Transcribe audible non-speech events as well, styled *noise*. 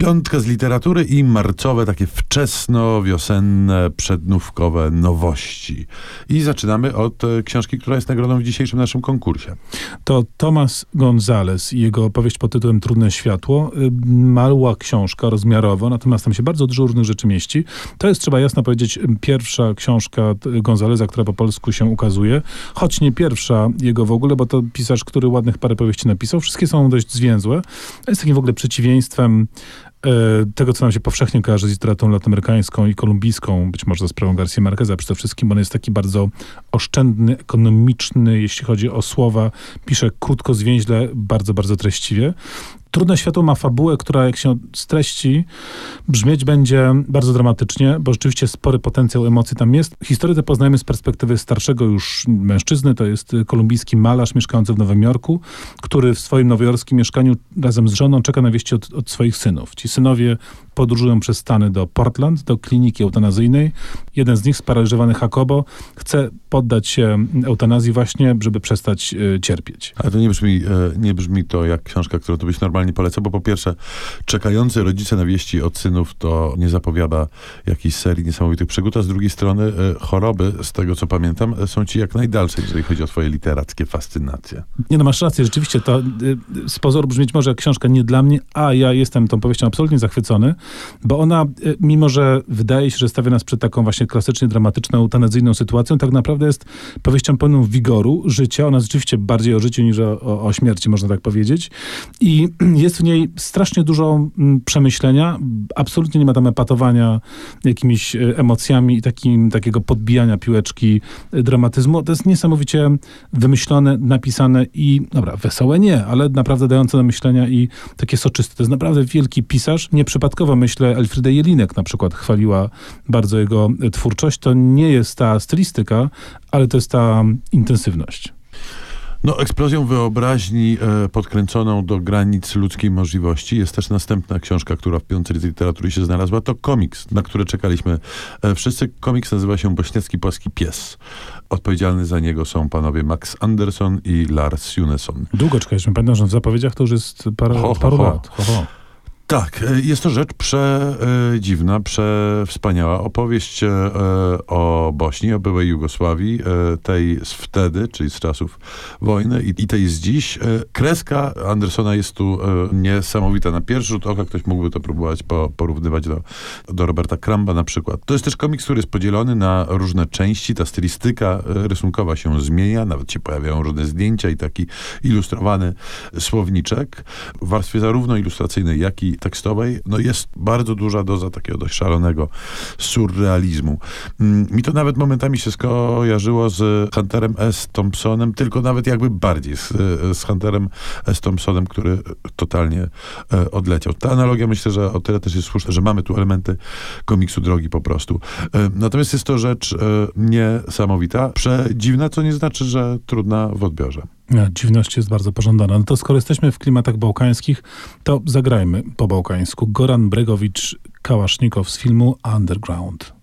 piątka z literatury i marcowe, takie wczesno-wiosenne, przednówkowe nowości. I zaczynamy od e, książki, która jest nagrodą w dzisiejszym naszym konkursie. To Tomas Gonzalez i jego opowieść pod tytułem Trudne Światło. Y, Mała książka rozmiarowo, natomiast tam się bardzo dużo różnych rzeczy mieści. To jest, trzeba jasno powiedzieć, pierwsza książka Gonzaleza, która po polsku się ukazuje, choć nie pierwsza jego w ogóle, bo to pisarz, który ładnych parę powieści napisał. Wszystkie są dość zwięzłe. Jest takim w ogóle przeciwieństwem e, tego, co nam się powszechnie kojarzy z literaturą latynoamerykańską i kolumbijską, być może za sprawą Garcia Marqueza przede wszystkim, on jest taki bardzo oszczędny, ekonomiczny, jeśli chodzi o słowa. Pisze krótko, zwięźle, bardzo, bardzo treściwie. Trudne Światło ma fabułę, która jak się streści, brzmieć będzie bardzo dramatycznie, bo rzeczywiście spory potencjał emocji tam jest. Historię tę poznajemy z perspektywy starszego już mężczyzny, to jest kolumbijski malarz mieszkający w Nowym Jorku, który w swoim nowojorskim mieszkaniu razem z żoną czeka na wieści od, od swoich synów. Ci synowie podróżują przez Stany do Portland, do kliniki eutanazyjnej. Jeden z nich, sparaliżowany Jacobo, chce poddać się eutanazji właśnie, żeby przestać y, cierpieć. Ale to nie brzmi, e, nie brzmi to jak książka, którą tu byś normalnie polecał, bo po pierwsze, czekający rodzice na wieści od synów to nie zapowiada jakiejś serii niesamowitych przygód, a z drugiej strony e, choroby, z tego co pamiętam, e, są ci jak najdalsze, jeżeli chodzi o twoje literackie fascynacje. Nie no, masz rację, rzeczywiście to z pozoru brzmieć może jak książka nie dla mnie, a ja jestem tą powieścią absolutnie zachwycony, bo ona, y, mimo że wydaje się, że stawia nas przed taką właśnie klasycznie dramatyczną, eutanazyjną sytuacją, tak naprawdę jest powieścią pełną wigoru, życia. Ona rzeczywiście bardziej o życiu niż o, o, o śmierci, można tak powiedzieć. I *clears throat* jest w niej strasznie dużo mm, przemyślenia. Absolutnie nie ma tam epatowania jakimiś y, emocjami i takim, takiego podbijania piłeczki y, dramatyzmu. To jest niesamowicie wymyślone, napisane i, dobra, wesołe nie, ale naprawdę dające do myślenia i takie soczyste. To jest naprawdę wielki pisarz. Nieprzypadkowo myślę, Elfriede Jelinek na przykład chwaliła bardzo jego twórczość. To nie jest ta stylistyka, ale to jest ta intensywność. No, eksplozją wyobraźni e, podkręconą do granic ludzkiej możliwości jest też następna książka, która w piątej literatury się znalazła. To komiks, na który czekaliśmy e, wszyscy. Komiks nazywa się Bośniacki Płaski Pies. Odpowiedzialny za niego są panowie Max Anderson i Lars Juneson. Długo czekaliśmy. Pamiętam, że w zapowiedziach to już jest parę, Ho, ho, paru ho. lat. Ho, ho. Tak, e, jest to rzecz przedziwna, przewspaniała. Opowieść e, o Bośni, o byłej Jugosławii, e, tej z wtedy, czyli z czasów wojny i, tej z dziś. Kreska Andersona jest tu niesamowita. Na pierwszy rzut oka ktoś mógłby to próbować po, porównywać do, do Roberta Kramba na przykład. To jest też komiks, który jest podzielony na różne części. Ta stylistyka rysunkowa się zmienia, nawet się pojawiają różne zdjęcia i taki ilustrowany słowniczek w warstwie zarówno ilustracyjnej, jak i tekstowej, no jest bardzo duża doza takiego dość szalonego surrealizmu. Mm, Mi to nawet momentami się skojarzyło z Hunterem S. Thompsonem, tylko nawet jakby bardziej z, z Hunterem S. Thompsonem, który totalnie e, odleciał. Ta analogia myślę, że o tyle też jest słuszna, że mamy tu elementy komiksu drogi po prostu. E, Natomiast jest to rzecz e, niesamowita, przedziwna, co nie znaczy, że trudna w odbiorze. Dziwność jest bardzo pożądana. No to skoro jesteśmy w klimatach bałkańskich, to zagrajmy po bałkańsku. Goran Bregowicz, Kałasznikow z filmu Underground.